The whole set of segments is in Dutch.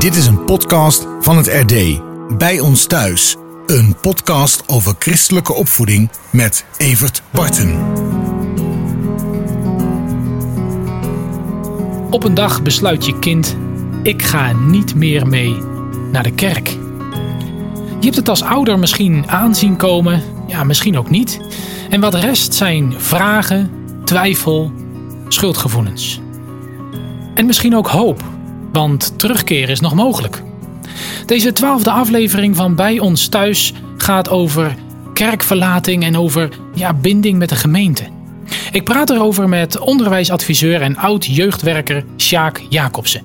Dit is een podcast van het RD. Bij ons thuis. Een podcast over christelijke opvoeding met Evert Barten. Op een dag besluit je kind: ik ga niet meer mee naar de kerk. Je hebt het als ouder misschien aanzien komen, ja, misschien ook niet. En wat rest zijn vragen, twijfel, schuldgevoelens. En misschien ook hoop, want terugkeren is nog mogelijk. Deze twaalfde aflevering van Bij ons thuis gaat over kerkverlating en over ja, binding met de gemeente. Ik praat erover met onderwijsadviseur en oud-jeugdwerker Sjaak Jacobsen,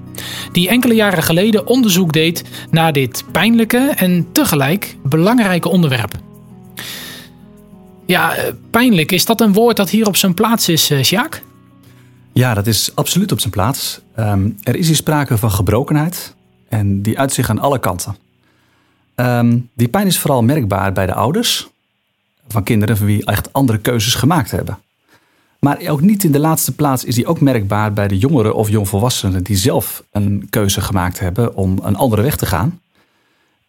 die enkele jaren geleden onderzoek deed naar dit pijnlijke en tegelijk belangrijke onderwerp. Ja, eh, pijnlijk, is dat een woord dat hier op zijn plaats is, eh, Sjaak? Ja, dat is absoluut op zijn plaats. Ehm, er is hier sprake van gebrokenheid en die uit zich aan alle kanten. Ehm, die pijn is vooral merkbaar bij de ouders van kinderen van wie echt andere keuzes gemaakt hebben. Maar ook niet in de laatste plaats is die ook merkbaar bij de jongeren of jongvolwassenen die zelf een keuze gemaakt hebben om een andere weg te gaan.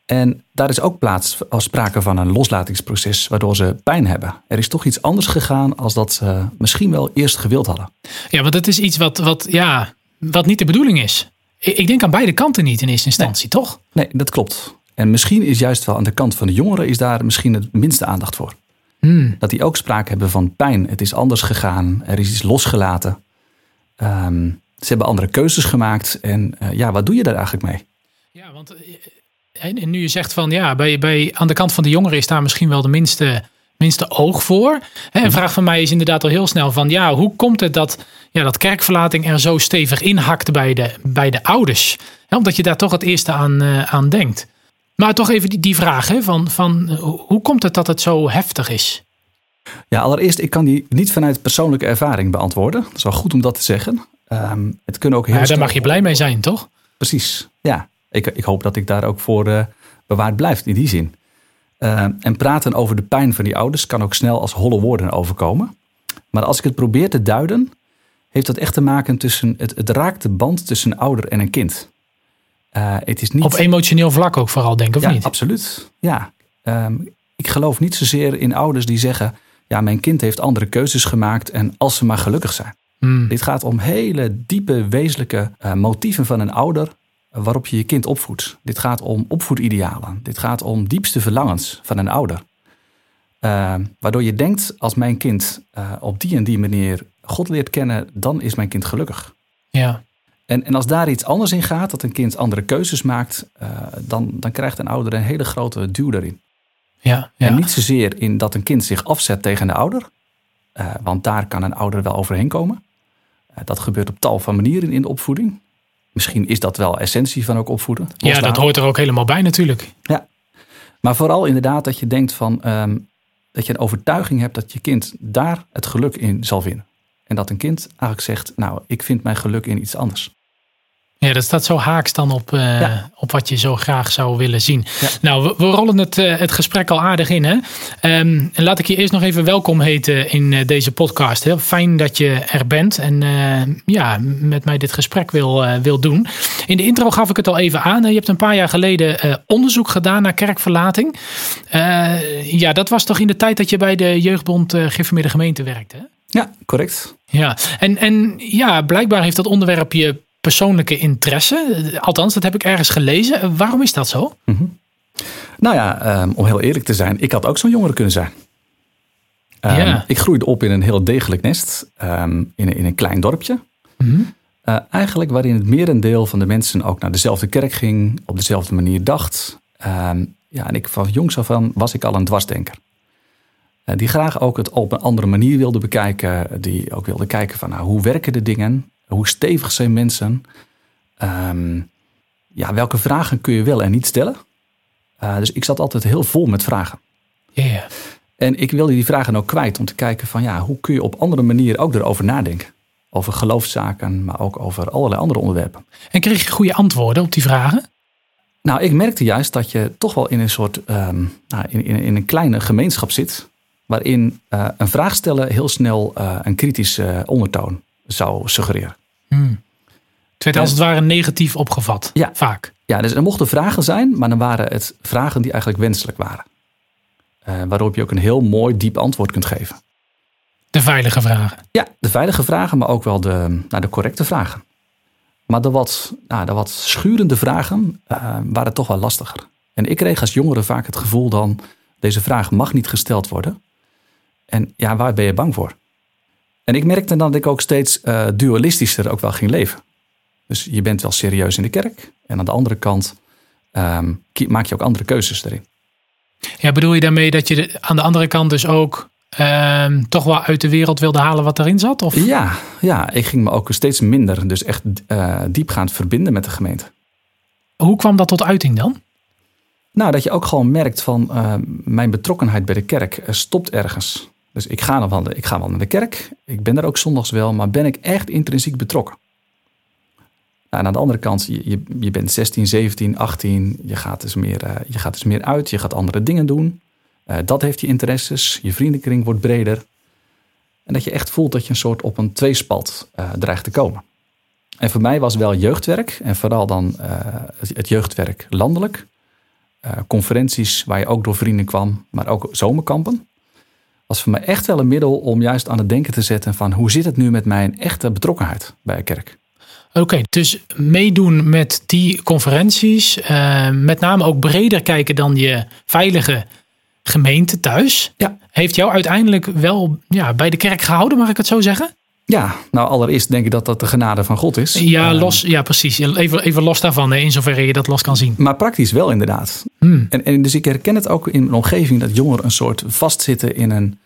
En daar is ook plaats als sprake van een loslatingsproces waardoor ze pijn hebben. Er is toch iets anders gegaan als dat ze misschien wel eerst gewild hadden. Ja, want het is iets wat, wat, ja, wat niet de bedoeling is. Ik denk aan beide kanten niet in eerste instantie, toch? Nee, dat klopt. En misschien is juist wel aan de kant van de jongeren is daar misschien het minste aandacht voor. Hmm. Dat die ook sprake hebben van pijn. Het is anders gegaan. Er is iets losgelaten. Ehm, ze hebben andere keuzes gemaakt. En uh, ja, wat doe je daar eigenlijk mee? Ja, want en, en nu je zegt van ja, bij, bij, aan de kant van de jongeren is daar misschien wel de minste, minste oog voor. Hè, een vraag van mij is inderdaad al heel snel van ja, hoe komt het dat, ja, dat kerkverlating er zo stevig inhakt bij de, bij de ouders? Omdat je daar toch het eerste aan, uh, aan denkt. Maar toch even die, die vraag hè, van, van hoe komt het dat het zo heftig is? Ja, allereerst, ik kan die niet vanuit persoonlijke ervaring beantwoorden. Dat is wel goed om dat te zeggen. Um, het kunnen ook heel ja, daar mag je blij mee zijn, toch? Precies, ja. Ik, ik hoop dat ik daar ook voor uh, bewaard blijf in die zin. Uh, en praten over de pijn van die ouders kan ook snel als holle woorden overkomen. Maar als ik het probeer te duiden, heeft dat echt te maken tussen het, het raakt de band tussen een ouder en een kind. Uh, het is niet... Op emotioneel vlak ook vooral, denk ik, of ja, niet? Absoluut, ja. Um, ik geloof niet zozeer in ouders die zeggen... ja, mijn kind heeft andere keuzes gemaakt en als ze maar gelukkig zijn. Hmm. Dit gaat om hele diepe, wezenlijke uh, motieven van een ouder... waarop je je kind opvoedt. Dit gaat om opvoedidealen. Dit gaat om diepste verlangens van een ouder. Uh, waardoor je denkt, als mijn kind op die en die manier God leert kennen... dan is mijn kind gelukkig. Ja. En, en als daar iets anders in gaat, dat een kind andere keuzes maakt, uh, dan, dan krijgt een ouder een hele grote duw daarin. Ja, ja. En niet zozeer in dat een kind zich afzet tegen de ouder, want daar kan een ouder wel overheen komen. Dat gebeurt op tal van manieren in de opvoeding. Misschien is dat wel essentie van ook opvoeden. Ja, dat hoort er ook helemaal bij natuurlijk. Ja, maar vooral inderdaad dat je denkt van um, dat je een overtuiging hebt dat je kind daar het geluk in zal vinden. En dat een kind eigenlijk zegt, nou, ik vind mijn geluk in iets anders. Ja, dat staat zo haaks dan op, uh, ja. op wat je zo graag zou willen zien. Ja. Nou, we, we, rollen het, uh, het gesprek al aardig in. Hè? Um, en laat ik je eerst nog even welkom heten in uh, deze podcast. Heel fijn dat je er bent en ja, met mij dit gesprek wil, wil doen. In de intro gaf ik het al even aan. Je hebt een paar jaar geleden onderzoek gedaan naar kerkverlating. ja, dat was toch in de tijd dat je bij de Jeugdbond Geformeerde Gemeente werkte? Hè? Ja, correct. Ja, en, en ja, blijkbaar heeft dat onderwerp je persoonlijke interesse. Althans, dat heb ik ergens gelezen. Waarom is dat zo? Mm -hmm. Nou ja, um, om heel eerlijk te zijn, ik had ook zo'n jongere kunnen zijn. Um, ja. Ik groeide op in een heel degelijk nest, um, in, in, een klein dorpje. Mm -hmm. uh, eigenlijk waarin het merendeel van de mensen ook naar dezelfde kerk ging, op dezelfde manier dacht. ja, en ik van jongs af aan was ik al een dwarsdenker. Uh, die graag ook het op een andere manier wilde bekijken. Die ook wilde kijken van nou, hoe werken de dingen? Hoe stevig zijn mensen? Um, ja, welke vragen kun je wel en niet stellen? Uh, dus ik zat altijd heel vol met vragen. Yeah. En ik wilde die vragen ook kwijt om te kijken van ja, hoe kun je op andere manieren ook erover nadenken? Over geloofszaken, maar ook over allerlei andere onderwerpen. En kreeg je goede antwoorden op die vragen? Nou, ik merkte juist dat je toch wel in een soort, um, nou, in, in, in, een kleine gemeenschap zit. Waarin uh, een vraag stellen heel snel uh, een kritische ondertoon zou suggereren. Hmm. Het werd als het ware negatief opgevat. Ja. Vaak. Ja, dus er mochten vragen zijn, maar dan waren het vragen die eigenlijk wenselijk waren. Eh, waarop je ook een heel mooi, diep antwoord kunt geven. De veilige vragen. Ja, de veilige vragen, maar ook wel de, nou, de correcte vragen. Maar de wat, nou, de wat schurende vragen eh, waren toch wel lastiger. En ik kreeg als jongere vaak het gevoel dan, deze vraag mag niet gesteld worden. En ja, waar ben je bang voor? En ik merkte dan dat ik ook steeds eh, dualistischer ook wel ging leven. Dus je bent wel serieus in de kerk. En aan de andere kant ehm, maak je ook andere keuzes erin. Ja, bedoel je daarmee dat je de- aan de andere kant dus ook ehm, toch wel uit de wereld wilde halen wat erin zat? Of? Ja, ja, ik ging me ook steeds minder, dus echt eh, diepgaand verbinden met de gemeente. Hoe kwam dat tot uiting dan? Nou, dat je ook gewoon merkt van eh, mijn betrokkenheid bij de kerk stopt ergens. Dus ik ga, nog wel, ik ga wel naar de kerk, ik ben er ook zondags wel, maar ben ik echt intrinsiek betrokken? Nou, en aan de andere kant, je, je, bent 16, 17, 18, je gaat, dus meer, eh, je gaat dus meer uit, je gaat andere dingen doen. Eh, dat heeft je interesses, je vriendenkring wordt breder. En dat je echt voelt dat je een soort op een tweespalt eh, dreigt te komen. En voor mij was wel jeugdwerk, en vooral dan het, jeugdwerk landelijk. Conferenties waar je ook door vrienden kwam, maar ook zomerkampen. Was voor mij echt wel een middel om juist aan het denken te zetten van hoe zit het nu met mijn echte betrokkenheid bij een kerk. Oké, dus meedoen met die conferenties, eh, met name ook breder kijken dan je veilige gemeente thuis, Ja. heeft jou uiteindelijk wel ja, bij de kerk gehouden, mag ik het zo zeggen? Ja, nou allereerst denk ik dat dat de genade van God is. Ja, Eh, los, ja precies. Even, even los daarvan, hè, in zoverre je dat los kan zien. Maar praktisch wel inderdaad. Hmm. En, en dus ik herken het ook in mijn omgeving dat jongeren een soort vastzitten in een,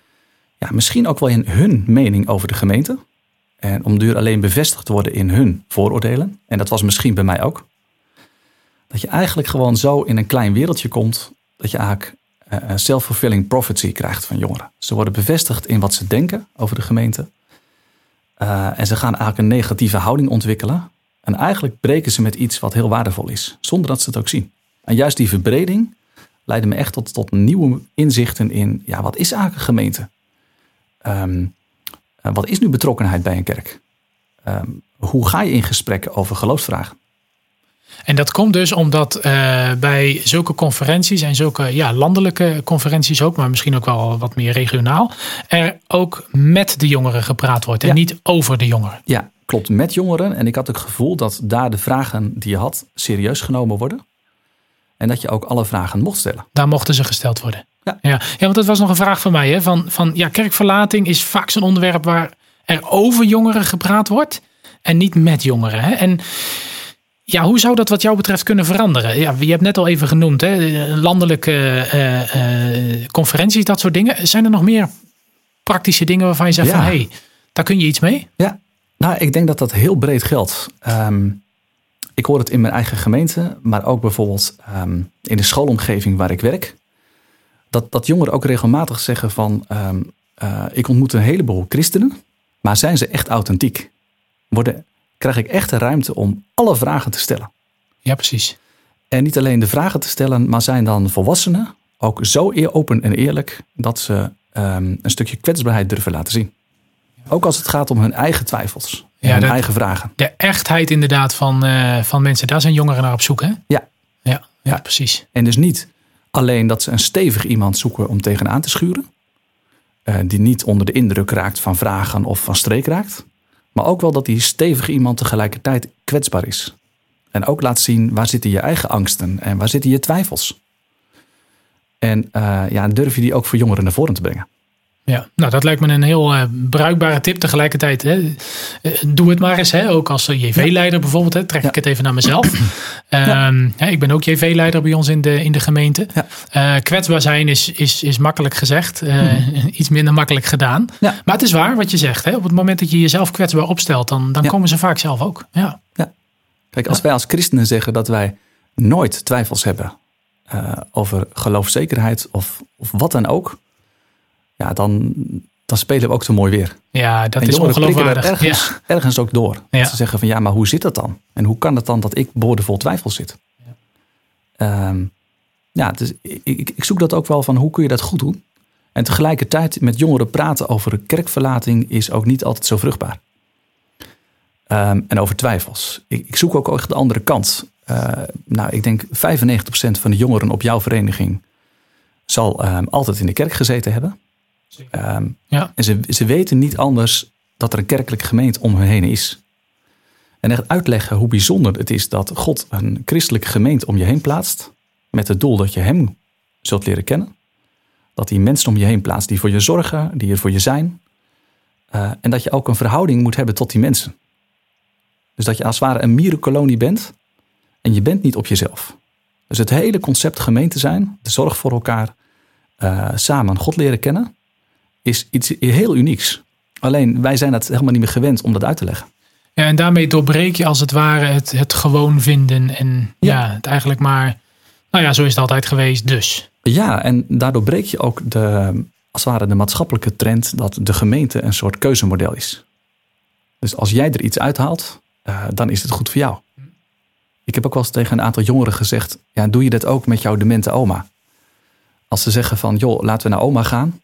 ja, misschien ook wel in hun mening over de gemeente. En om duur alleen bevestigd te worden in hun vooroordelen. En dat was misschien bij mij ook. Dat je eigenlijk gewoon zo in een klein wereldje komt, dat je eigenlijk eh, een self-fulfilling prophecy krijgt van jongeren. Ze worden bevestigd in wat ze denken over de gemeente. Eh, en ze gaan eigenlijk een negatieve houding ontwikkelen. En eigenlijk breken ze met iets wat heel waardevol is, zonder dat ze het ook zien. En juist die verbreding leidde me echt tot, tot nieuwe inzichten in, ja, wat is eigenlijk een gemeente? Ehm, eh, wat is nu betrokkenheid bij een kerk? Ehm, hoe ga je in gesprek over geloofsvragen? En dat komt dus omdat eh, bij zulke conferenties en zulke ja, landelijke conferenties ook, maar misschien ook wel wat meer regionaal, er ook met de jongeren gepraat wordt en Ja. niet over de jongeren. Ja, klopt, met jongeren. En ik had het gevoel dat daar de vragen die je had serieus genomen worden. En dat je ook alle vragen mocht stellen. Daar mochten ze gesteld worden. Ja. Ja, ja want dat was nog een vraag van mij. Hè? Van, van, ja, kerkverlating is vaak zo'n onderwerp waar er over jongeren gepraat wordt en niet met jongeren. Hè? En ja, hoe zou dat wat jou betreft kunnen veranderen? Ja, je hebt net al even genoemd, hè? landelijke eh, eh, conferenties, dat soort dingen. Zijn er nog meer praktische dingen waarvan je zegt Ja. van hé, hey, daar kun je iets mee? Ja, nou, ik denk dat dat heel breed geldt. Ehm, ik hoor het in mijn eigen gemeente, maar ook bijvoorbeeld ehm, in de schoolomgeving waar ik werk. Dat, dat jongeren ook regelmatig zeggen van, ehm, eh, ik ontmoet een heleboel christenen, maar zijn ze echt authentiek? Worden, krijg ik echt de ruimte om alle vragen te stellen? Ja, precies. En niet alleen de vragen te stellen, maar zijn dan volwassenen ook zo eer- open en eerlijk dat ze ehm, een stukje kwetsbaarheid durven laten zien. Ook als het gaat om hun eigen twijfels en Ja, hun dat- eigen vragen. De echtheid inderdaad van, eh, van mensen, daar zijn jongeren naar op zoek, hè? Ja. Ja, ja, Ja. precies. En dus niet alleen dat ze een stevig iemand zoeken om tegenaan te schuren, eh, die niet onder de indruk raakt van vragen of van streek raakt, maar ook wel dat die stevige iemand tegelijkertijd kwetsbaar is. En ook laat zien waar zitten je eigen angsten en waar zitten je twijfels. En eh, ja, durf je die ook voor jongeren naar voren te brengen. Ja, nou dat lijkt me een heel eh, bruikbare tip. Tegelijkertijd, hè, eh, doe het maar eens. Hè, ook als eh, JV-leider bijvoorbeeld. Hè, trek Ja. ik het even naar mezelf. Ehm, hè, ik ben ook JV-leider bij ons in de, in de gemeente. Eh, kwetsbaar zijn is, is, is makkelijk gezegd. eh, Iets minder makkelijk gedaan. Mhm. Maar het is waar wat je zegt. Hè, op het moment dat je jezelf kwetsbaar opstelt, dan, dan komen ze vaak zelf ook. Ja. Kijk, als wij als christenen zeggen dat wij nooit twijfels hebben over geloofzekerheid of, of wat dan ook, ja, dan, dan spelen we ook zo mooi weer. ja, dat en is ongeloofwaardig. ergens, Ja. ergens ook door. Ja. Dat ze zeggen van ja, maar hoe zit dat dan? En hoe kan het dan dat ik boordevol twijfel zit? Ja, ja dus ik, ik, ik zoek dat ook wel van hoe kun je dat goed doen? En tegelijkertijd met jongeren praten over kerkverlating is ook niet altijd zo vruchtbaar. Ehm, en over twijfels. Ik, ik, zoek ook echt de andere kant. Uh, nou, ik denk 95% van de jongeren op jouw vereniging zal um, altijd in de kerk gezeten hebben. Um, ja. En ze, ze weten niet anders dat er een kerkelijke gemeente om hen heen is. En echt uitleggen hoe bijzonder het is dat God een christelijke gemeente om je heen plaatst. Met het doel dat je Hem zult leren kennen. Dat hij mensen om je heen plaatst die voor je zorgen, die er voor je zijn. Uh, en dat je ook een verhouding moet hebben tot die mensen. Dus dat je als het ware een mierenkolonie bent en je bent niet op jezelf. Dus het hele concept gemeente zijn, de zorg voor elkaar, uh, samen God leren kennen, is iets heel unieks. Alleen wij zijn het helemaal niet meer gewend om dat uit te leggen. Ja, en daarmee doorbreek je als het ware het, het gewoon vinden en ja. ja het eigenlijk maar, nou ja, zo is het altijd geweest dus. Ja, en daardoor breek je ook de, als het ware de maatschappelijke trend dat de gemeente een soort keuzemodel is. Dus als jij er iets uithaalt, uh, dan is het goed voor jou. Ik heb ook wel eens tegen een aantal jongeren gezegd: ja, doe je dat ook met jouw demente oma? Als ze zeggen van, joh, laten we naar oma gaan,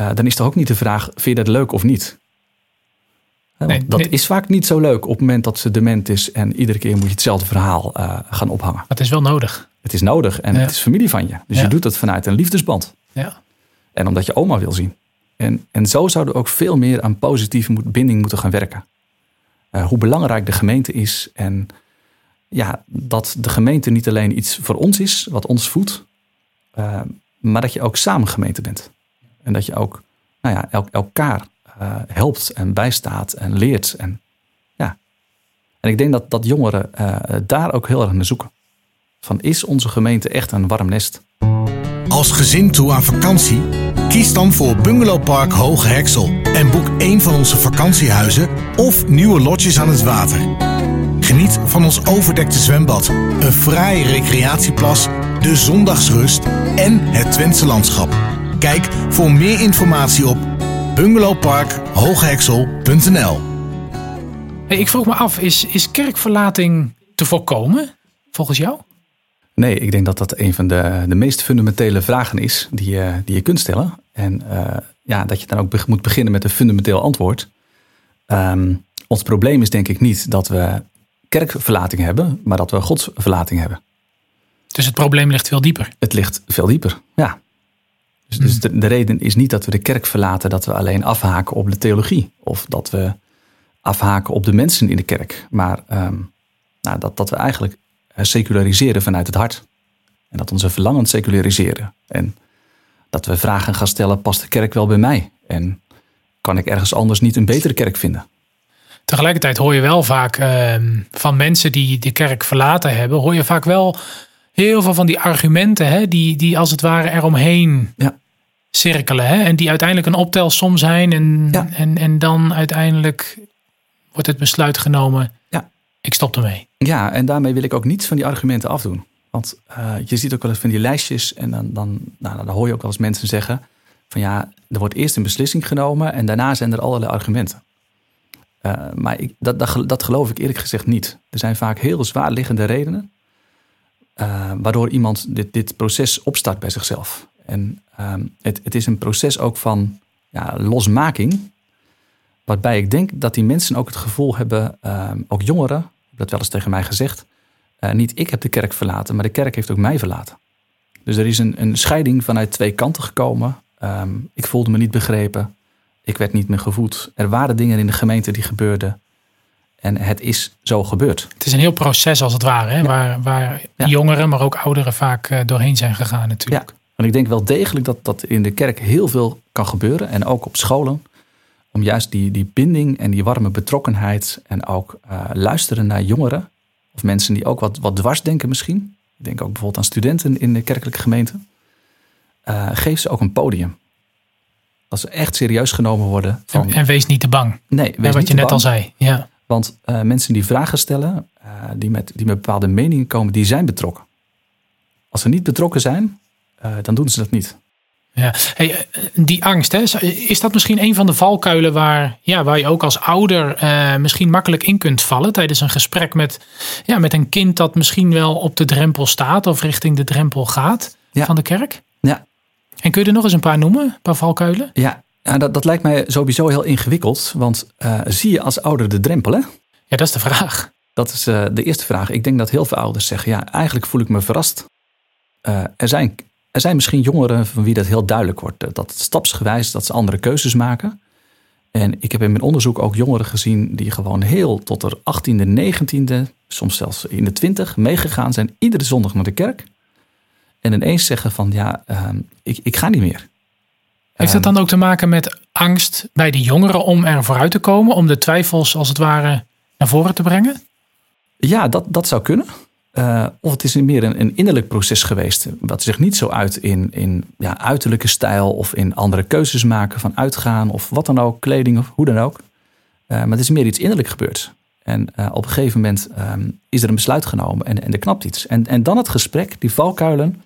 uh, dan is toch ook niet de vraag: vind je dat leuk of niet? Nee, dat is vaak niet zo leuk op het moment dat ze dement is en iedere keer moet je hetzelfde verhaal uh, gaan ophangen. Maar het is wel nodig. Het is nodig en ja. het is familie van je. Dus ja. je doet het vanuit een liefdesband. Ja. En omdat je oma wil zien. En, en zo zouden we ook veel meer aan positieve binding moeten gaan werken. Uh, hoe belangrijk de gemeente is. En ja, dat de gemeente niet alleen iets voor ons is, wat ons voedt. Uh, maar dat je ook samen gemeente bent. En dat je ook nou ja, el elkaar uh, helpt en bijstaat en leert. En, ja. en ik denk dat, dat jongeren daar ook heel erg naar zoeken. Van is onze gemeente echt een warm nest? Als gezin toe aan vakantie? Kies dan voor Bungalowpark Hoge Heksel en boek een van onze vakantiehuizen of nieuwe lodges aan het water. Geniet van ons overdekte zwembad, een fraaie recreatieplas, de zondagsrust en het Twentse landschap. Kijk voor meer informatie op bungalowparkhoogheksel.nl hey, Ik vroeg me af, is, is kerkverlating te voorkomen volgens jou? Nee, ik denk dat dat een van de, de meest fundamentele vragen is die je, die je kunt stellen. En uh, ja, dat je dan ook moet beginnen met een fundamenteel antwoord. Um, ons probleem is denk ik niet dat we kerkverlating hebben, maar dat we godsverlating hebben. Dus het probleem ligt veel dieper? Het ligt veel dieper, ja. Dus, dus de, de, reden is niet dat we de kerk verlaten, dat we alleen afhaken op de theologie. Of dat we afhaken op de mensen in de kerk. Maar um, nou, dat, dat we eigenlijk seculariseren vanuit het hart. En dat onze verlangen seculariseren. En dat we vragen gaan stellen, past de kerk wel bij mij? En kan ik ergens anders niet een betere kerk vinden? Tegelijkertijd hoor je wel vaak uh, van mensen die de kerk verlaten hebben, hoor je vaak wel heel veel van die argumenten, hè, die, die als het ware eromheen ja. cirkelen. Hè, en die uiteindelijk een optelsom zijn. En, ja. en, en dan uiteindelijk wordt het besluit genomen, ja. ik stop ermee. Ja, en daarmee wil ik ook niets van die argumenten afdoen. Want uh, je ziet ook wel eens van die lijstjes en dan, dan, nou, dan hoor je ook wel eens mensen zeggen van ja, er wordt eerst een beslissing genomen en daarna zijn er allerlei argumenten. Uh, maar ik, dat, dat, dat, geloof ik eerlijk gezegd niet. Er zijn vaak heel zwaarliggende redenen uh, waardoor iemand dit, dit proces opstart bij zichzelf. En uh, het, het is een proces ook van ja, losmaking, waarbij ik denk dat die mensen ook het gevoel hebben, ook jongeren, dat wel eens tegen mij gezegd. Uh, niet ik heb de kerk verlaten, maar de kerk heeft ook mij verlaten. Dus er is een, een scheiding vanuit twee kanten gekomen. Um, ik voelde me niet begrepen. Ik werd niet meer gevoed. Er waren dingen in de gemeente die gebeurden. En het is zo gebeurd. Het is een heel proces als het ware, hè? Ja. waar, waar ja. jongeren, maar ook ouderen vaak uh, doorheen zijn gegaan natuurlijk. Ja, en ik denk wel degelijk dat, dat in de kerk heel veel kan gebeuren. En ook op scholen. Om juist die, die binding en die warme betrokkenheid en ook uh, luisteren naar jongeren. Of mensen die ook wat, wat dwars denken misschien. Ik denk ook bijvoorbeeld aan studenten in de kerkelijke gemeente. Uh, geef ze ook een podium. Dat ze echt serieus genomen worden. Van, en, en, wees niet te bang. Nee, wees wat je net bang. al zei. Ja. Want uh, mensen die vragen stellen, uh, die, met, die met bepaalde meningen komen, die zijn betrokken. Als ze niet betrokken zijn, dan doen ze dat niet. Ja, hey, eh, die angst, hè, is dat misschien een van de valkuilen waar, ja, waar je ook als ouder uh, misschien makkelijk in kunt vallen tijdens een gesprek met, ja, met een kind dat misschien wel op de drempel staat of richting de drempel gaat ja. van de kerk? Ja. En kun je er nog eens een paar noemen, een paar valkuilen? Ja, ja dat, dat lijkt mij sowieso heel ingewikkeld, want uh, zie je als ouder de drempel, hè? Ja, dat is de vraag. Dat is uh, de eerste vraag. Ik denk dat heel veel ouders zeggen: ja, eigenlijk voel ik me verrast. Uh, er, zijn, er zijn misschien jongeren van wie dat heel duidelijk wordt. Dat stapsgewijs dat ze andere keuzes maken. En ik heb in mijn onderzoek ook jongeren gezien die gewoon heel tot de 18e, 19e, soms zelfs in de 20 meegegaan zijn, iedere zondag naar de kerk. En ineens zeggen van ja, uh, ik, ik ga niet meer. Heeft dat dan ook te maken met angst bij de jongeren om er vooruit te komen, om de twijfels als het ware naar voren te brengen? Ja, dat, dat zou kunnen. Uh, of het is meer een, een, innerlijk proces geweest, wat zich niet zo uit in, in ja, uiterlijke stijl of in andere keuzes maken van uitgaan of wat dan ook, kleding of hoe dan ook. Uh, maar het is meer iets innerlijk gebeurd. En uh, op een gegeven moment um, is er een besluit genomen en, en er knapt iets. En, en dan het gesprek, die valkuilen.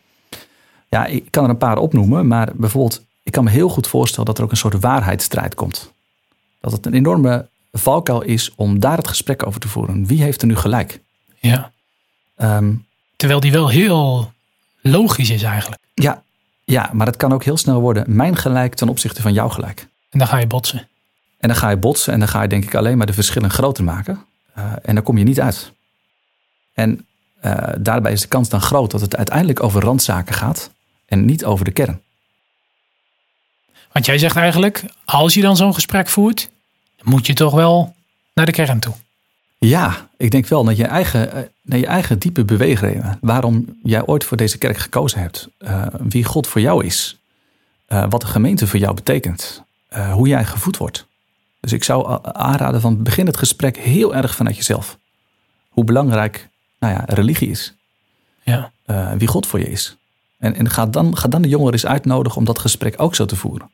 Ja, ik kan er een paar opnoemen, maar bijvoorbeeld, ik kan me heel goed voorstellen dat er ook een soort waarheidsstrijd komt. Dat het een enorme valkuil is om daar het gesprek over te voeren. Wie heeft er nu gelijk? Ja. Um, Terwijl die wel heel logisch is eigenlijk. Ja, ja, maar het kan ook heel snel worden mijn gelijk ten opzichte van jouw gelijk. En dan ga je botsen. En dan ga je botsen en dan ga je denk ik alleen maar de verschillen groter maken. Uh, en dan kom je niet uit. En uh, daarbij is de kans dan groot dat het uiteindelijk over randzaken gaat en niet over de kern. Want jij zegt eigenlijk, als je dan zo'n gesprek voert, moet je toch wel naar de kern toe. Ja, ik denk wel naar je eigen, eh, naar je eigen diepe beweegreden. Waarom jij ooit voor deze kerk gekozen hebt. Uh, wie God voor jou is. Uh, wat de gemeente voor jou betekent. Uh, hoe jij gevoed wordt. Dus ik zou aanraden van begin het gesprek heel erg vanuit jezelf. Hoe belangrijk nou ja, religie is. Ja. wie God voor je is. En, en ga, dan, ga dan de jongeren eens uitnodigen om dat gesprek ook zo te voeren.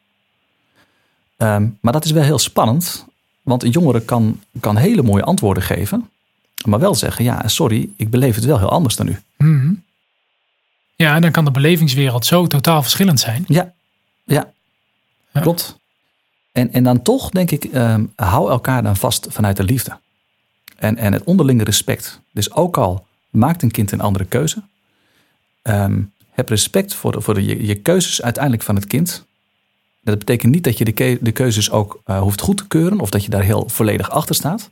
Um, maar dat is wel heel spannend, want een jongere kan, kan hele mooie antwoorden geven, maar wel zeggen: Ja, sorry, ik beleef het wel heel anders dan u. Mm -hmm. Ja, en dan kan de belevingswereld zo totaal verschillend zijn. Ja, ja, ja. klopt. En, en dan toch, denk ik, um, hou elkaar dan vast vanuit de liefde. En, en het onderlinge respect. Dus ook al maakt een kind een andere keuze, um, heb respect voor, de, voor de, je, je keuzes uiteindelijk van het kind. Dat betekent niet dat je de, ke de keuzes ook uh, hoeft goed te keuren of dat je daar heel volledig achter staat.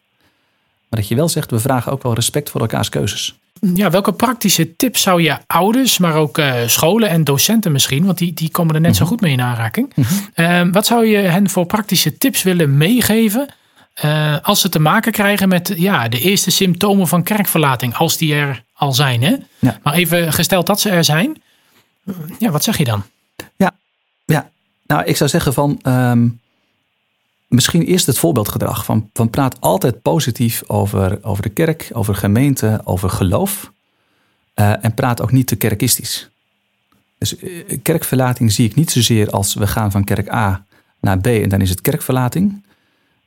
Maar dat je wel zegt, we vragen ook wel respect voor elkaars keuzes. Ja, welke praktische tips zou je ouders, maar ook uh, scholen en docenten misschien, want die, die komen er net mm -hmm. zo goed mee in aanraking. Mm -hmm. uh, wat zou je hen voor praktische tips willen meegeven uh, als ze te maken krijgen met ja, de eerste symptomen van kerkverlating, als die er al zijn? Hè? Ja. Maar even gesteld dat ze er zijn, ja, wat zeg je dan? Ja, ja. Nou ik zou zeggen van um, misschien eerst het voorbeeldgedrag. Van, van praat altijd positief over, over de kerk, over gemeente, over geloof. Uh, en praat ook niet te kerkistisch. Dus uh, kerkverlating zie ik niet zozeer als we gaan van kerk A naar B en dan is het kerkverlating.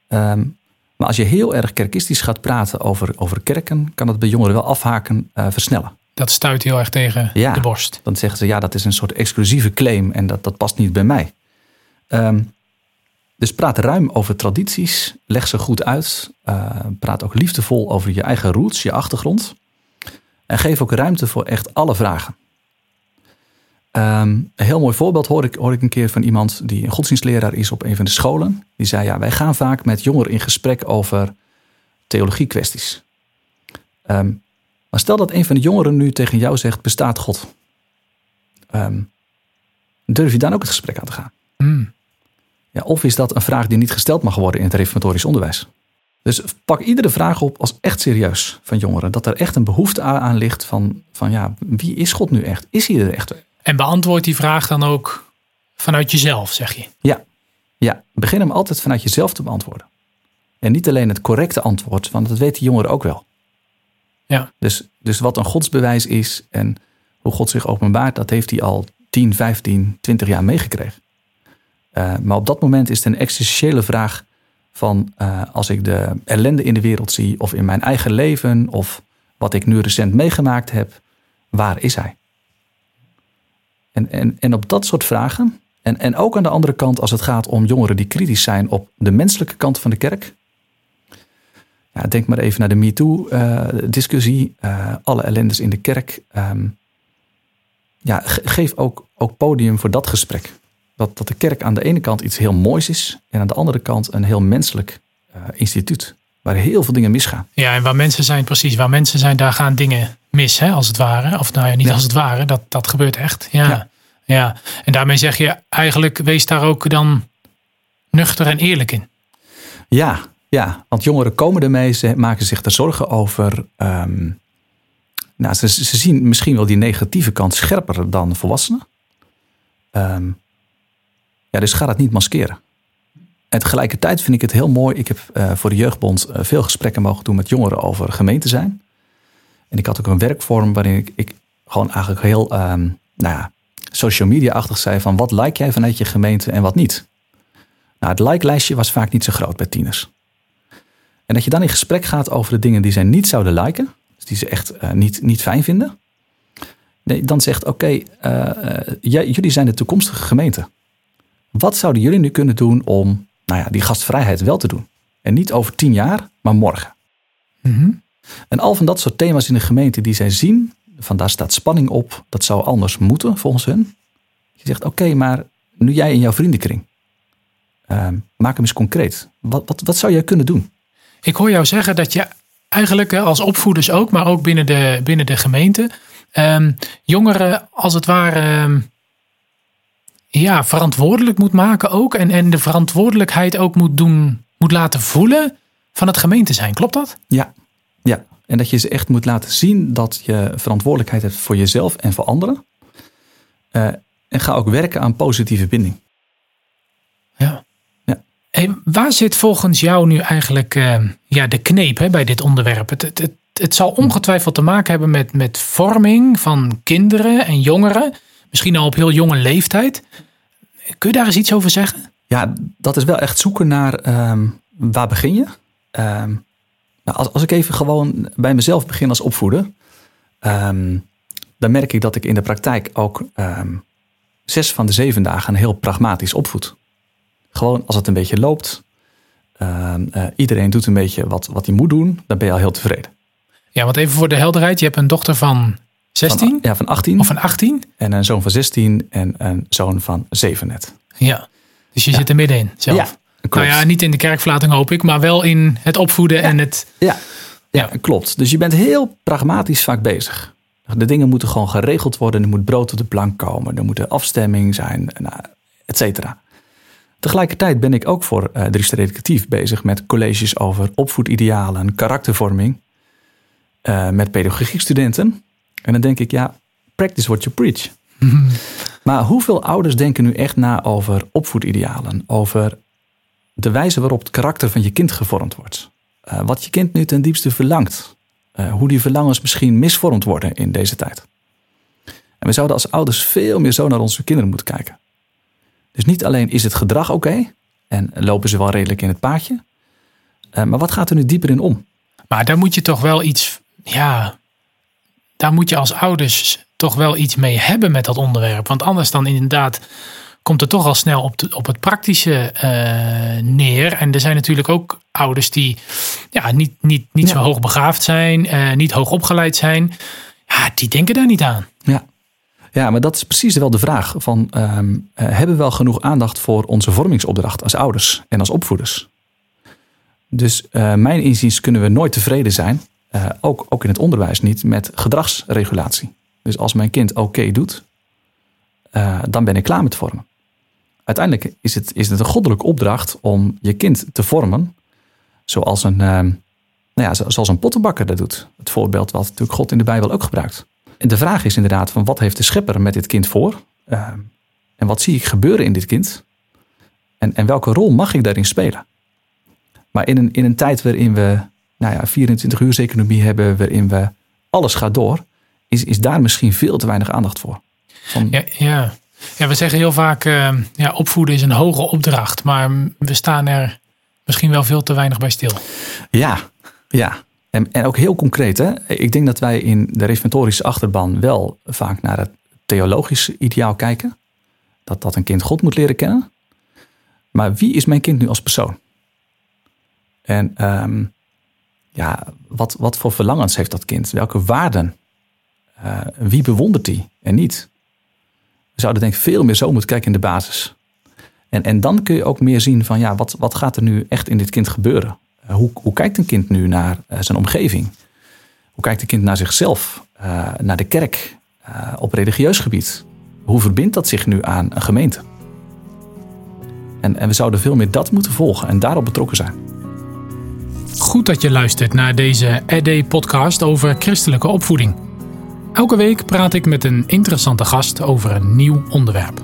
Um, maar als je heel erg kerkistisch gaat praten over, over kerken, kan dat bij jongeren wel afhaken, uh, versnellen dat stuit heel erg tegen ja, de borst. Dan zeggen ze ja, dat is een soort exclusieve claim en dat, dat past niet bij mij. Um, dus praat ruim over tradities, leg ze goed uit. Uh, praat ook liefdevol over je eigen roots, je achtergrond. En geef ook ruimte voor echt alle vragen. Um, een heel mooi voorbeeld hoor ik, een keer van iemand die een godsdienstleraar is op een van de scholen. Die zei: Ja, wij gaan vaak met jongeren in gesprek over theologie kwesties. Um, maar stel dat een van de jongeren nu tegen jou zegt: bestaat God? Durf je dan ook het gesprek aan te gaan? Mm. Ja, of is dat een vraag die niet gesteld mag worden in het reformatorisch onderwijs? Dus pak iedere vraag op als echt serieus van jongeren. Dat er echt een behoefte aan ligt van, van ja, wie is God nu echt? Is hij er echt? En beantwoord die vraag dan ook vanuit jezelf, zeg je? Ja, ja. begin hem altijd vanuit jezelf te beantwoorden. En niet alleen het correcte antwoord, want dat weet die jongeren ook wel. Ja. Dus, dus wat een godsbewijs is en hoe God zich openbaart, dat heeft hij al 10, 15, 20 jaar meegekregen. Uh, maar op dat moment is het een existentiële vraag van uh, als ik de ellende in de wereld zie of in mijn eigen leven of wat ik nu recent meegemaakt heb, waar is hij? En, en, en op dat soort vragen, en, en ook aan de andere kant als het gaat om jongeren die kritisch zijn op de menselijke kant van de kerk, ja, denk maar even naar de MeToo-discussie, uh, alle ellendes in de kerk. Um, ja, geef ook, ook podium voor dat gesprek. Dat, dat de kerk aan de ene kant iets heel moois is en aan de andere kant een heel menselijk uh, instituut. Waar heel veel dingen misgaan. Ja, en waar mensen zijn, precies, waar mensen zijn, daar gaan dingen mis, hè, als het ware. Of nou ja, niet Ja. als het ware, dat, dat gebeurt echt. Ja. Ja. ja. En daarmee zeg je eigenlijk, wees daar ook dan nuchter en eerlijk in. Ja, ja, want jongeren komen ermee, ze maken zich er zorgen over. ehm, nou, ze, ze zien misschien wel die negatieve kant scherper dan volwassenen. Ehm, ja, dus ga dat niet maskeren. En tegelijkertijd vind ik het heel mooi. Ik heb eh, voor de Jeugdbond eh, veel gesprekken mogen doen met jongeren over gemeente zijn. En ik had ook een werkvorm waarin ik, gewoon eigenlijk heel ehm, nou ja, social media-achtig zei van wat like jij vanuit je gemeente en wat niet. Nou, het like-lijstje was vaak niet zo groot bij tieners. En dat je dan in gesprek gaat over de dingen die zij niet zouden liken, dus die ze echt eh, niet, niet fijn vinden. Nee, dan zegt, oké, jij- jullie zijn de toekomstige gemeente. Wat zouden jullie nu kunnen doen om nou ja, die gastvrijheid wel te doen? En niet over tien jaar, maar morgen. Mhm. En al van dat soort thema's in de gemeente die zij zien, van daar staat spanning op, dat zou anders moeten volgens hun. Je zegt, oké, maar nu jij in jouw vriendenkring, ehm, maak hem eens concreet. Wat, wat, wat zou jij kunnen doen? Ik hoor jou zeggen dat je eigenlijk als opvoeders ook, maar ook binnen de, binnen de gemeente, ehm, jongeren als het ware ehm, ja, verantwoordelijk moet maken ook. En, en de verantwoordelijkheid ook moet doen, moet laten voelen van het gemeente zijn. Klopt dat? Ja, ja. En dat je ze echt moet laten zien dat je verantwoordelijkheid hebt voor jezelf en voor anderen. Eh, en ga ook werken aan positieve binding. Ja. Ja. Hey, waar zit volgens jou nu eigenlijk eh, ja, de kneep hè, bij dit onderwerp? Het, het, het, het zal ongetwijfeld te maken hebben met, met vorming van kinderen en jongeren. Misschien al op heel jonge leeftijd. Kun je daar eens iets over zeggen? Ja, dat is wel echt zoeken naar ehm, waar begin je. Ehm, nou, als, als ik even gewoon bij mezelf begin als opvoeder, ehm, dan merk ik dat ik in de praktijk ook zes van de zeven dagen heel pragmatisch opvoed. Gewoon als het een beetje loopt, eh, iedereen doet een beetje wat, wat hij moet doen, dan ben je al heel tevreden. Ja, want even voor de helderheid. Je hebt een dochter van 16 Van, ja, van 18 of van 18. en een zoon van 16 en een zoon van 7 net. Ja. Dus je zit er middenin zelf. Ja, nou ja, niet in de kerkverlating hoop ik, maar wel in het opvoeden en het... Ja, ja, klopt. Dus je bent heel pragmatisch vaak bezig. De dingen moeten gewoon geregeld worden. Er moet brood op de plank komen. Er moet een afstemming zijn, nou, et cetera. Tegelijkertijd ben ik ook voor uh, Driester Educatief bezig met colleges over opvoedidealen, karaktervorming. Uh, met pedagogiekstudenten. En dan denk ik, ja, practice what you preach. maar hoeveel ouders denken nu echt na over opvoedidealen? Over de wijze waarop het karakter van je kind gevormd wordt? Uh, wat je kind nu ten diepste verlangt. Uh, hoe die verlangens misschien misvormd worden in deze tijd. En we zouden als ouders veel meer zo naar onze kinderen moeten kijken. Dus niet alleen is het gedrag oké okay, en lopen ze wel redelijk in het paadje. Uh, maar wat gaat er nu dieper in om? Maar daar moet je toch wel iets, ja, daar moet je als ouders toch wel iets mee hebben met dat onderwerp. Want anders dan inderdaad komt het toch al snel op, de, op het praktische uh, neer. En er zijn natuurlijk ook ouders die ja, niet, niet, niet ja. zo hoog begaafd zijn, uh, niet hoog opgeleid zijn. Ja, die denken daar niet aan. Ja. Ja, maar dat is precies wel de vraag van um, uh, hebben we wel genoeg aandacht voor onze vormingsopdracht als ouders en als opvoeders? Dus mijn inziens kunnen we nooit tevreden zijn, uh, ook, ook in het onderwijs niet, met gedragsregulatie. Dus als mijn kind oké doet, uh, dan ben ik klaar met vormen. Uiteindelijk is het, is het een goddelijke opdracht om je kind te vormen, zoals een, nou ja, zoals een pottenbakker dat doet. Het voorbeeld wat natuurlijk God in de Bijbel ook gebruikt. En de vraag is inderdaad van wat heeft de schepper met dit kind voor? En wat zie ik gebeuren in dit kind? En, en welke rol mag ik daarin spelen? Maar in een, in een tijd waarin we nou ja, 24 uur economie hebben, waarin we alles gaat door, is, is daar misschien veel te weinig aandacht voor. Van... Ja, ja. ja, we zeggen heel vaak, uh, ja, opvoeden is een hoge opdracht, maar we staan er misschien wel veel te weinig bij stil. Ja, ja. En, en ook heel concreet, hè? ik denk dat wij in de reformatorische achterban wel vaak naar het theologische ideaal kijken. Dat, dat een kind God moet leren kennen. Maar wie is mijn kind nu als persoon? En um, ja, wat, wat voor verlangens heeft dat kind? Welke waarden? Uh, wie bewondert die en niet? We zouden denk ik veel meer zo moeten kijken in de basis. En, en dan kun je ook meer zien van ja, wat, wat gaat er nu echt in dit kind gebeuren? hoe, hoe kijkt een kind nu naar zijn omgeving? Hoe kijkt een kind naar zichzelf, naar de kerk, op religieus gebied? Hoe verbindt dat zich nu aan een gemeente? En, en we zouden veel meer dat moeten volgen en daarop betrokken zijn. Goed dat je luistert naar deze ED-podcast over christelijke opvoeding. Elke week praat ik met een interessante gast over een nieuw onderwerp.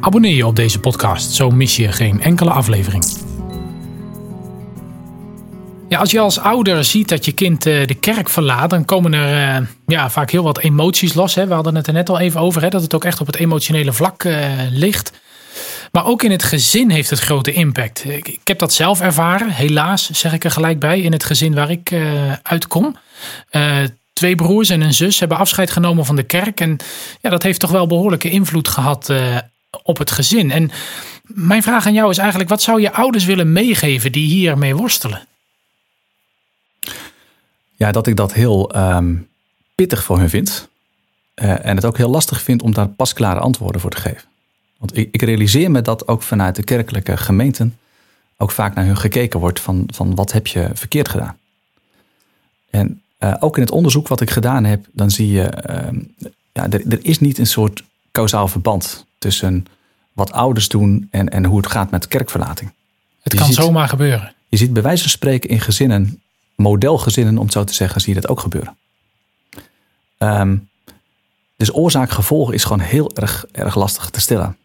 Abonneer je op deze podcast, zo mis je geen enkele aflevering. Ja, als je als ouder ziet dat je kind eh, de kerk verlaat, dan komen er uh, ja, vaak heel wat emoties los. Hè. We hadden het er net al even over, hè, dat het ook echt op het emotionele vlak uh, ligt. Maar ook in het gezin heeft het grote impact. Ik, heb dat zelf ervaren, helaas zeg ik er gelijk bij, in het gezin waar ik uh, uitkom. Uh, twee broers en een zus hebben afscheid genomen van de kerk. En ja, dat heeft toch wel behoorlijke invloed gehad uh, op het gezin. En mijn vraag aan jou is eigenlijk: wat zou je ouders willen meegeven die hiermee worstelen? Ja, dat ik dat heel um, pittig voor hun vind. en het ook heel lastig vind om daar pasklare antwoorden voor te geven. Want ik, ik, realiseer me dat ook vanuit de kerkelijke gemeenten ook vaak naar hun gekeken wordt van, van wat heb je verkeerd gedaan. En uh, ook in het onderzoek wat ik gedaan heb, dan zie je, uh, ja, er, er, is niet een soort kausaal verband tussen wat ouders doen en, en hoe het gaat met kerkverlating. Het je kan ziet, zomaar gebeuren. Je ziet bij wijze van spreken in gezinnen, modelgezinnen om het zo te zeggen, zie je dat ook gebeuren. Um, dus oorzaak-gevolg is gewoon heel erg, erg lastig te stellen.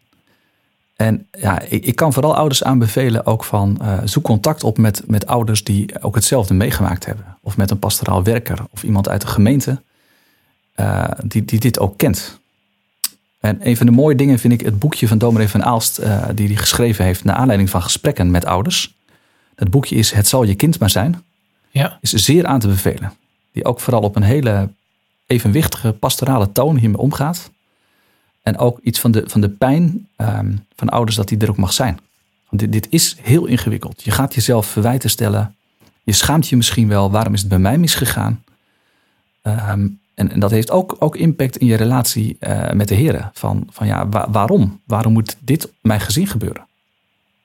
En ja, ik, ik, kan vooral ouders aanbevelen ook van uh, zoek contact op met, met ouders die ook hetzelfde meegemaakt hebben. Of met een pastoraal werker of iemand uit de gemeente uh, die, die dit ook kent. En een van de mooie dingen vind ik het boekje van dominee van Aalst, uh, die hij geschreven heeft naar aanleiding van gesprekken met ouders. Dat boekje is Het zal je kind maar zijn. Ja. Is zeer aan te bevelen. Die ook vooral op een hele evenwichtige pastorale toon hiermee omgaat. En ook iets van de, van de pijn um, van ouders dat die er ook mag zijn. Want dit, dit is heel ingewikkeld. Je gaat jezelf verwijten stellen. Je schaamt je misschien wel. Waarom is het bij mij misgegaan? Um, en, en, dat heeft ook, ook impact in je relatie uh, met de heren. Van, van ja, wa waarom? Waarom moet dit mijn gezin gebeuren?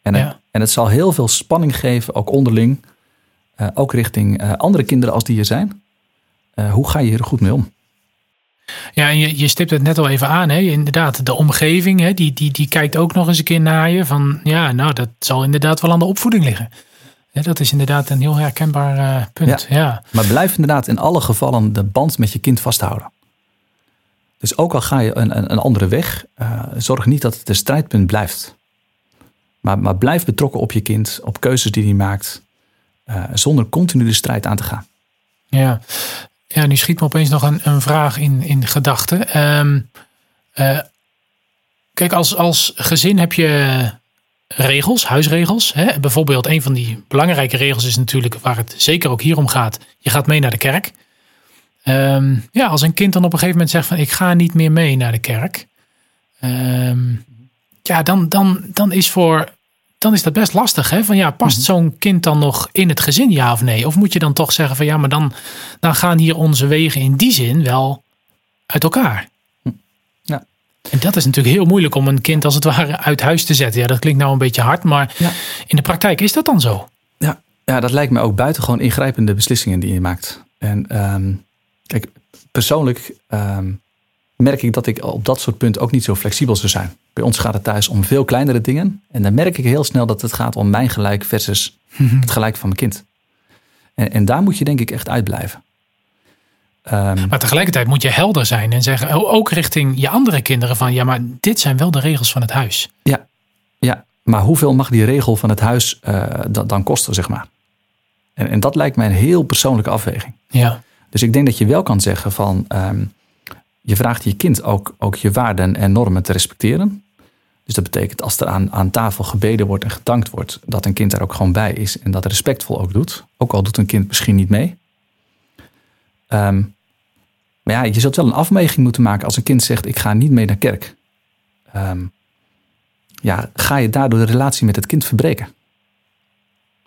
En, ja. en het zal heel veel spanning geven, ook onderling. Uh, ook richting uh, andere kinderen als die er zijn. hoe ga je hier goed mee om? Ja, en je, je stipt het net al even aan. Hè? Inderdaad, de omgeving, hè? Die, die, die kijkt ook nog eens een keer naar je. Van ja, nou, dat zal inderdaad wel aan de opvoeding liggen. Ja, dat is inderdaad een heel herkenbaar uh, punt. Ja, ja, Maar blijf inderdaad in alle gevallen de band met je kind vasthouden. Dus ook al ga je een, een, een andere weg, uh, zorg niet dat het een strijdpunt blijft. Maar, maar blijf betrokken op je kind, op keuzes die hij maakt, uh, zonder continu de strijd aan te gaan. Ja, ja, nu schiet me opeens nog een, een vraag in, in gedachten. Um, uh, kijk, als, als gezin heb je regels, huisregels. Hè? Bijvoorbeeld, een van die belangrijke regels is natuurlijk waar het zeker ook hier om gaat. Je gaat mee naar de kerk. Um, ja, als een kind dan op een gegeven moment zegt van ik ga niet meer mee naar de kerk. Um, ja, dan, dan, dan is voor dan is dat best lastig. Hè? Van ja, past mhm. zo'n kind dan nog in het gezin, ja of nee? Of moet je dan toch zeggen van ja, maar dan, dan gaan hier onze wegen in die zin wel uit elkaar. Hm. Ja. En dat is natuurlijk heel moeilijk om een kind als het ware uit huis te zetten. Ja, dat klinkt nou een beetje hard, maar ja. in de praktijk is dat dan zo? Ja, ja, dat lijkt me ook buitengewoon ingrijpende beslissingen die je maakt. En um, kijk, persoonlijk um, merk ik dat ik op dat soort punten ook niet zo flexibel zou zijn. Bij ons gaat het thuis om veel kleinere dingen. En dan merk ik heel snel dat het gaat om mijn gelijk versus het gelijk van mijn kind. En, en daar moet je denk ik echt uitblijven. Um, maar tegelijkertijd moet je helder zijn en zeggen, ook richting je andere kinderen, van ja, maar dit zijn wel de regels van het huis. Ja, ja. maar hoeveel mag die regel van het huis uh, dan kosten, zeg maar? En, en, dat lijkt mij een heel persoonlijke afweging. Ja. Dus ik denk dat je wel kan zeggen van, um, je vraagt je kind ook, ook je waarden en normen te respecteren. Dus dat betekent als er aan, aan tafel gebeden wordt en gedankt wordt, dat een kind daar ook gewoon bij is en dat respectvol ook doet. Ook al doet een kind misschien niet mee. Um, maar ja, je zult wel een afweging moeten maken als een kind zegt: Ik ga niet mee naar kerk. Um, ja, ga je daardoor de relatie met het kind verbreken?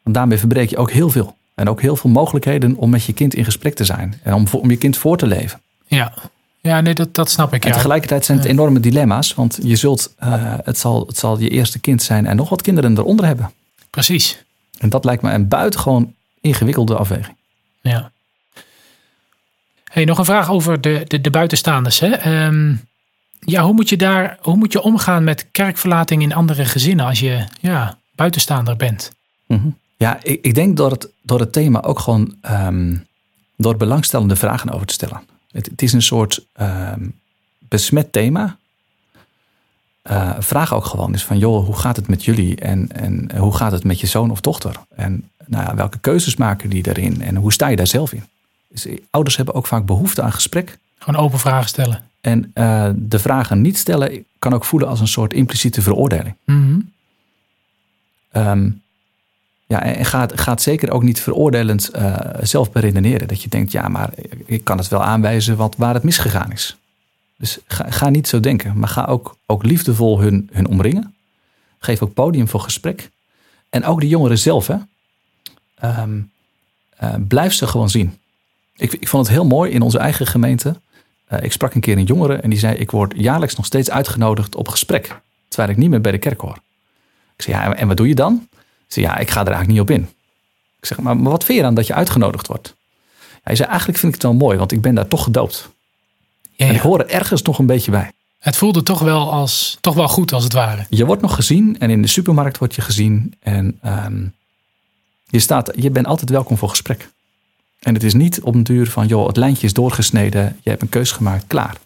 Want daarmee verbreek je ook heel veel. En ook heel veel mogelijkheden om met je kind in gesprek te zijn. En om, om je kind voor te leven. Ja, ja, nee, dat, dat snap ik. En tegelijkertijd zijn het enorme dilemma's, want je zult, uh, het, zal, het zal je eerste kind zijn en nog wat kinderen eronder hebben. Precies. En dat lijkt me een buitengewoon ingewikkelde afweging. Ja. Hey, nog een vraag over de, de, de buitenstaanders. Hè? Ehm, ja, hoe moet je daar, hoe moet je omgaan met kerkverlating in andere gezinnen als je ja, buitenstaander bent? Mhm. Ja, ik, ik, denk door het, door het thema ook gewoon ehm, door belangstellende vragen over te stellen. Het, het is een soort ehm, besmet thema. Uh, vraag ook gewoon eens van, joh, hoe gaat het met jullie en, en hoe gaat het met je zoon of dochter? En nou ja, welke keuzes maken die daarin en hoe sta je daar zelf in? Dus ouders hebben ook vaak behoefte aan gesprek. Gewoon open vragen stellen. En uh, de vragen niet stellen kan ook voelen als een soort impliciete veroordeling. Mm um, ja, en gaat, gaat zeker ook niet veroordelend uh, zelf beredeneren. Dat je denkt, ja, maar ik kan het wel aanwijzen wat, waar het misgegaan is. Dus ga, ga niet zo denken, maar ga ook, ook liefdevol hun, hun omringen. Geef ook podium voor gesprek. En ook de jongeren zelf, hè. Um, uh, blijf ze gewoon zien. Ik, ik vond het heel mooi in onze eigen gemeente. Uh, ik sprak een keer een jongere en die zei: Ik word jaarlijks nog steeds uitgenodigd op gesprek. Terwijl ik niet meer bij de kerk hoor. Ik zei: Ja, en wat doe je dan? Ze ja, ik ga er eigenlijk niet op in. Ik zeg, maar, maar wat vind je dan dat je uitgenodigd wordt? Hij zei, eigenlijk vind ik het wel mooi, want ik ben daar toch gedoopt. Ja, En ik hoor er ergens nog een beetje bij. Het voelde toch wel, als, toch wel goed, als het ware. Je wordt nog gezien en in de supermarkt word je gezien. En um, je, staat, je bent altijd welkom voor gesprek. En het is niet op een duur van, joh, het lijntje is doorgesneden. Je hebt een keus gemaakt, klaar.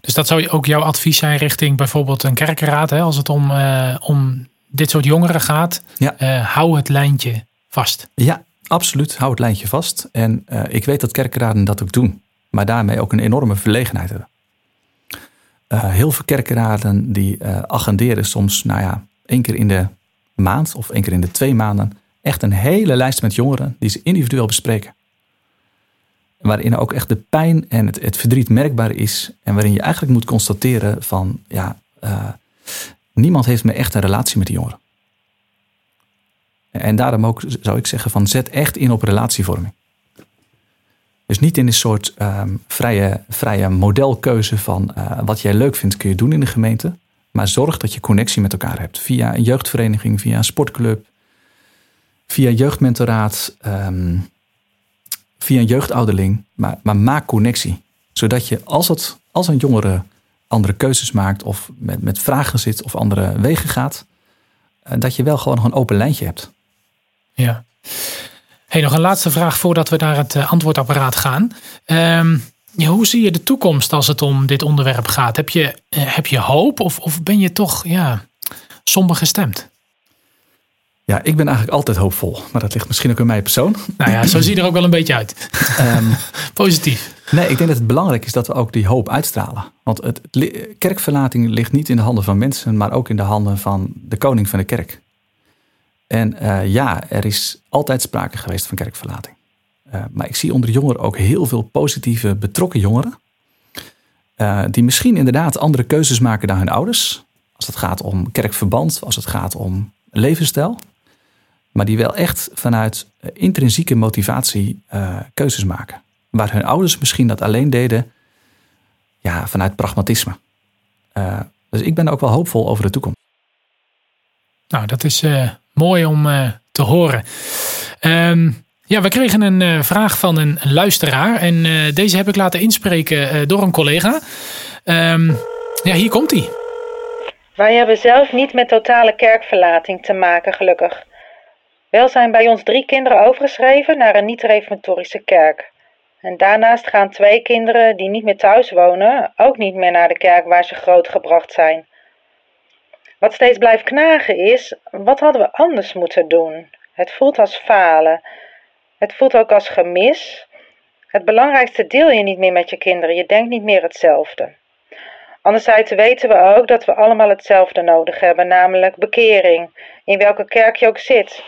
Dus dat zou ook jouw advies zijn richting bijvoorbeeld een kerkenraad, hè, als het om, uh, om dit soort jongeren gaat, ja. Uh, hou het lijntje vast. Ja, absoluut. Hou het lijntje vast. En uh, ik weet dat kerkenraden dat ook doen, maar daarmee ook een enorme verlegenheid hebben. Uh, heel veel kerkenraden die agenderen soms, nou ja, één keer in de maand of één keer in de twee maanden echt een hele lijst met jongeren die ze individueel bespreken. Waarin ook echt de pijn en het, het verdriet merkbaar is. En waarin je eigenlijk moet constateren van ja, niemand heeft meer echt een relatie met die jongeren. En daarom ook zou ik zeggen van zet echt in op relatievorming. Dus niet in een soort um, vrije, vrije modelkeuze van uh, wat jij leuk vindt kun je doen in de gemeente. Maar zorg dat je connectie met elkaar hebt. Via een jeugdvereniging, via een sportclub, via jeugdmentoraat, um, via een jeugdouderling. Maar, maar maak connectie. Zodat je als, het, als een jongere andere keuzes maakt of met, met vragen zit of andere wegen gaat, eh, dat je wel gewoon nog een open lijntje hebt. Ja. Hey, nog een laatste vraag voordat we naar het eh, antwoordapparaat gaan. Ja, hoe zie je de toekomst als het om dit onderwerp gaat? Heb je, uh, heb je hoop of, of ben je toch ja, somber gestemd? Ja, ik ben eigenlijk altijd hoopvol. Maar dat ligt misschien ook in mijn persoon. Nou ja, zo zie je er ook wel een beetje uit. Um, Positief. Nee, ik denk dat het belangrijk is dat we ook die hoop uitstralen. Want het, kerkverlating ligt niet in de handen van mensen, maar ook in de handen van de koning van de kerk. En uh, ja, er is altijd sprake geweest van kerkverlating. Uh, maar ik zie onder jongeren ook heel veel positieve, betrokken jongeren. Uh, die misschien inderdaad andere keuzes maken dan hun ouders. Als het gaat om kerkverband, als het gaat om levensstijl. Maar die wel echt vanuit intrinsieke motivatie keuzes maken waar hun ouders misschien dat alleen deden ja, vanuit pragmatisme. Uh, dus ik ben ook wel hoopvol over de toekomst. Nou, dat is uh, mooi om uh, te horen. Um, ja, we kregen een vraag van een luisteraar. En deze heb ik laten inspreken door een collega. Um, ja, hier komt hij. Wij hebben zelf niet met totale kerkverlating te maken, gelukkig. Wel zijn bij ons drie kinderen overgeschreven naar een niet-reformatorische kerk. En daarnaast gaan twee kinderen die niet meer thuis wonen ook niet meer naar de kerk waar ze grootgebracht zijn. Wat steeds blijft knagen is, wat hadden we anders moeten doen? Het voelt als falen. Het voelt ook als gemis. Het belangrijkste deel je niet meer met je kinderen. Je denkt niet meer hetzelfde. Anderzijds weten we ook dat we allemaal hetzelfde nodig hebben, namelijk bekering, in welke kerk je ook zit.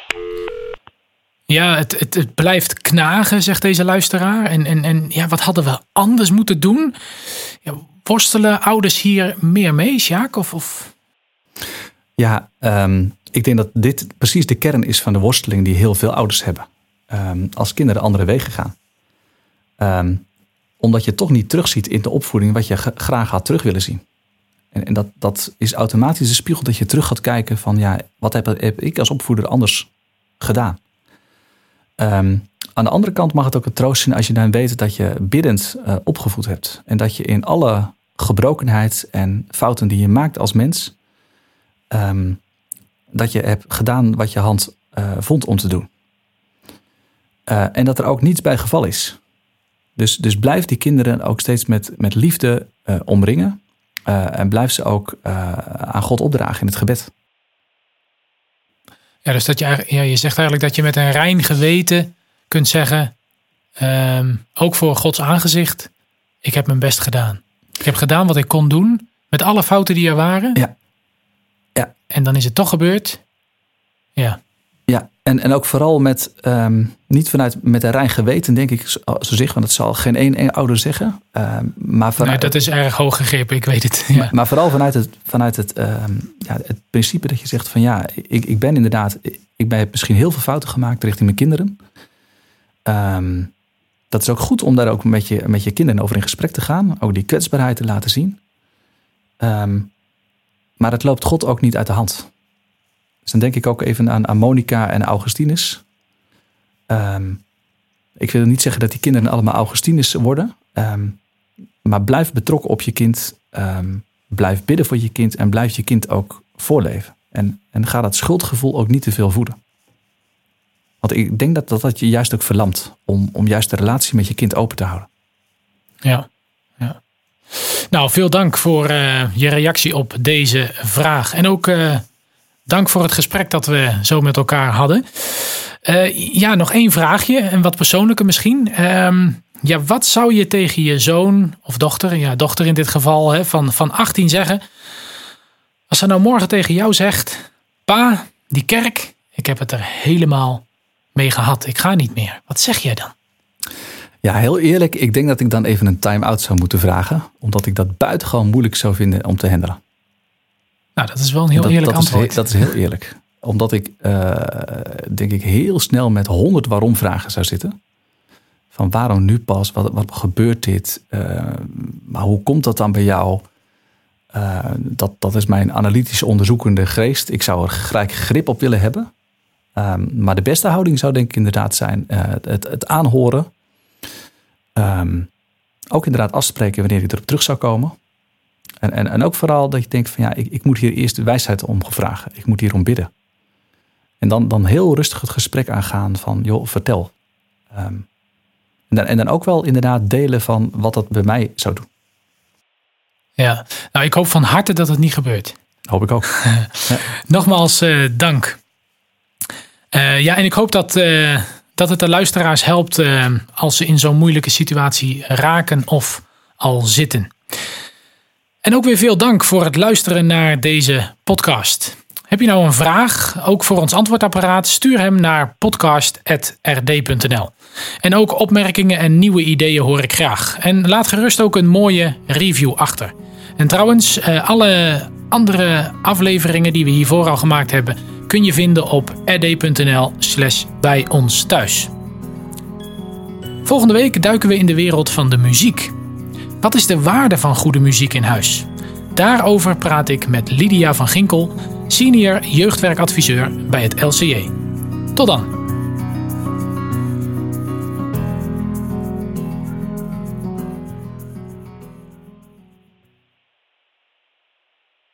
Ja, het, het, het, blijft knagen, zegt deze luisteraar. En, en, en ja, wat hadden we anders moeten doen? Ja, worstelen ouders hier meer mee, Sjaak? Of, of? Ja, um, ik denk dat dit precies de kern is van de worsteling die heel veel ouders hebben. Um, als kinderen andere wegen gaan. Um, omdat je toch niet terugziet in de opvoeding wat je graag had terug willen zien. En, en dat, dat is automatisch de spiegel dat je terug gaat kijken van ja, wat heb, heb ik als opvoeder anders gedaan? Ehm, aan de andere kant mag het ook een troost zijn als je dan weet dat je biddend uh, opgevoed hebt. En dat je in alle gebrokenheid en fouten die je maakt als mens, ehm, dat je hebt gedaan wat je hand uh, vond om te doen. Uh, en dat er ook niets bij geval is. Dus, dus blijf die kinderen ook steeds met, met liefde omringen. en blijf ze ook aan God opdragen in het gebed. Ja, dus dat je, ja, je zegt eigenlijk dat je met een rein geweten kunt zeggen, um, ook voor Gods aangezicht, ik heb mijn best gedaan. Ik heb gedaan wat ik kon doen, met alle fouten die er waren. Ja. ja. En dan is het toch gebeurd. Ja. Ja, en, en ook vooral met, um, niet vanuit met een rein geweten, denk ik, zo zich, want dat zal geen één, ouder zeggen. Um, maar vanuit, nee, dat is erg hoog gegrepen, ik weet het. Ja. Maar, maar, vooral vanuit het, vanuit het, um, ja, het principe dat je zegt van ja, ik, ik ben inderdaad, ik ben misschien heel veel fouten gemaakt richting mijn kinderen. Dat is ook goed om daar ook met je, met je kinderen over in gesprek te gaan. Ook die kwetsbaarheid te laten zien. Maar het loopt God ook niet uit de hand. Dus dan denk ik ook even aan, aan Monica en Augustinus. Um, ik wil niet zeggen dat die kinderen allemaal Augustinus worden. maar blijf betrokken op je kind. blijf bidden voor je kind. En blijf je kind ook voorleven. En, en ga dat schuldgevoel ook niet te veel voeden. Want ik denk dat dat, dat je juist ook verlamt om, om juist de relatie met je kind open te houden. Ja, ja. Nou, veel dank voor uh, je reactie op deze vraag. En ook uh, dank voor het gesprek dat we zo met elkaar hadden. Uh, ja, nog één vraagje, en wat persoonlijker misschien. Um, ja, wat zou je tegen je zoon of dochter, ja, dochter in dit geval, hè, van, van 18 zeggen? Als ze nou morgen tegen jou zegt: Pa, die kerk, ik heb het er helemaal mee gehad. Ik ga niet meer. Wat zeg jij dan? Ja, heel eerlijk. Ik denk dat ik dan even een time-out zou moeten vragen. Omdat ik dat buitengewoon moeilijk zou vinden om te handelen. Nou, dat is wel een heel eerlijk dat antwoord. Is, dat is heel eerlijk. Omdat ik, uh, denk ik, heel snel met honderd waarom vragen zou zitten. Van waarom nu pas? Wat, wat gebeurt dit? Uh, maar hoe komt dat dan bij jou? Uh, dat, dat is mijn analytische onderzoekende geest. Ik zou er gelijk grip op willen hebben. Um, maar de beste houding zou denk ik inderdaad zijn uh, het, het, aanhoren. Um, ook inderdaad afspreken wanneer ik erop terug zou komen. En, en, en ook vooral dat je denkt van ja, ik, ik moet hier eerst de wijsheid om vragen. Ik moet hierom bidden. En dan, dan heel rustig het gesprek aangaan van joh, vertel. Um, en, dan, en dan ook wel inderdaad delen van wat dat bij mij zou doen. Ja, nou ik hoop van harte dat het niet gebeurt. Hoop ik ook. ja. Nogmaals uh, dank. Uh, ja, en ik hoop dat, uh, dat het de luisteraars helpt als ze in zo'n moeilijke situatie raken of al zitten. En ook weer veel dank voor het luisteren naar deze podcast. Heb je nou een vraag, ook voor ons antwoordapparaat? Stuur hem naar podcast.rd.nl. En ook opmerkingen en nieuwe ideeën hoor ik graag. En laat gerust ook een mooie review achter. En trouwens, alle andere afleveringen die we hiervoor al gemaakt hebben, kun je vinden op rd.nl slash bij ons thuis. Volgende week duiken we in de wereld van de muziek. Wat is de waarde van goede muziek in huis? Daarover praat ik met Lydia van Ginkel, senior jeugdwerkadviseur bij het LCJ. Tot dan!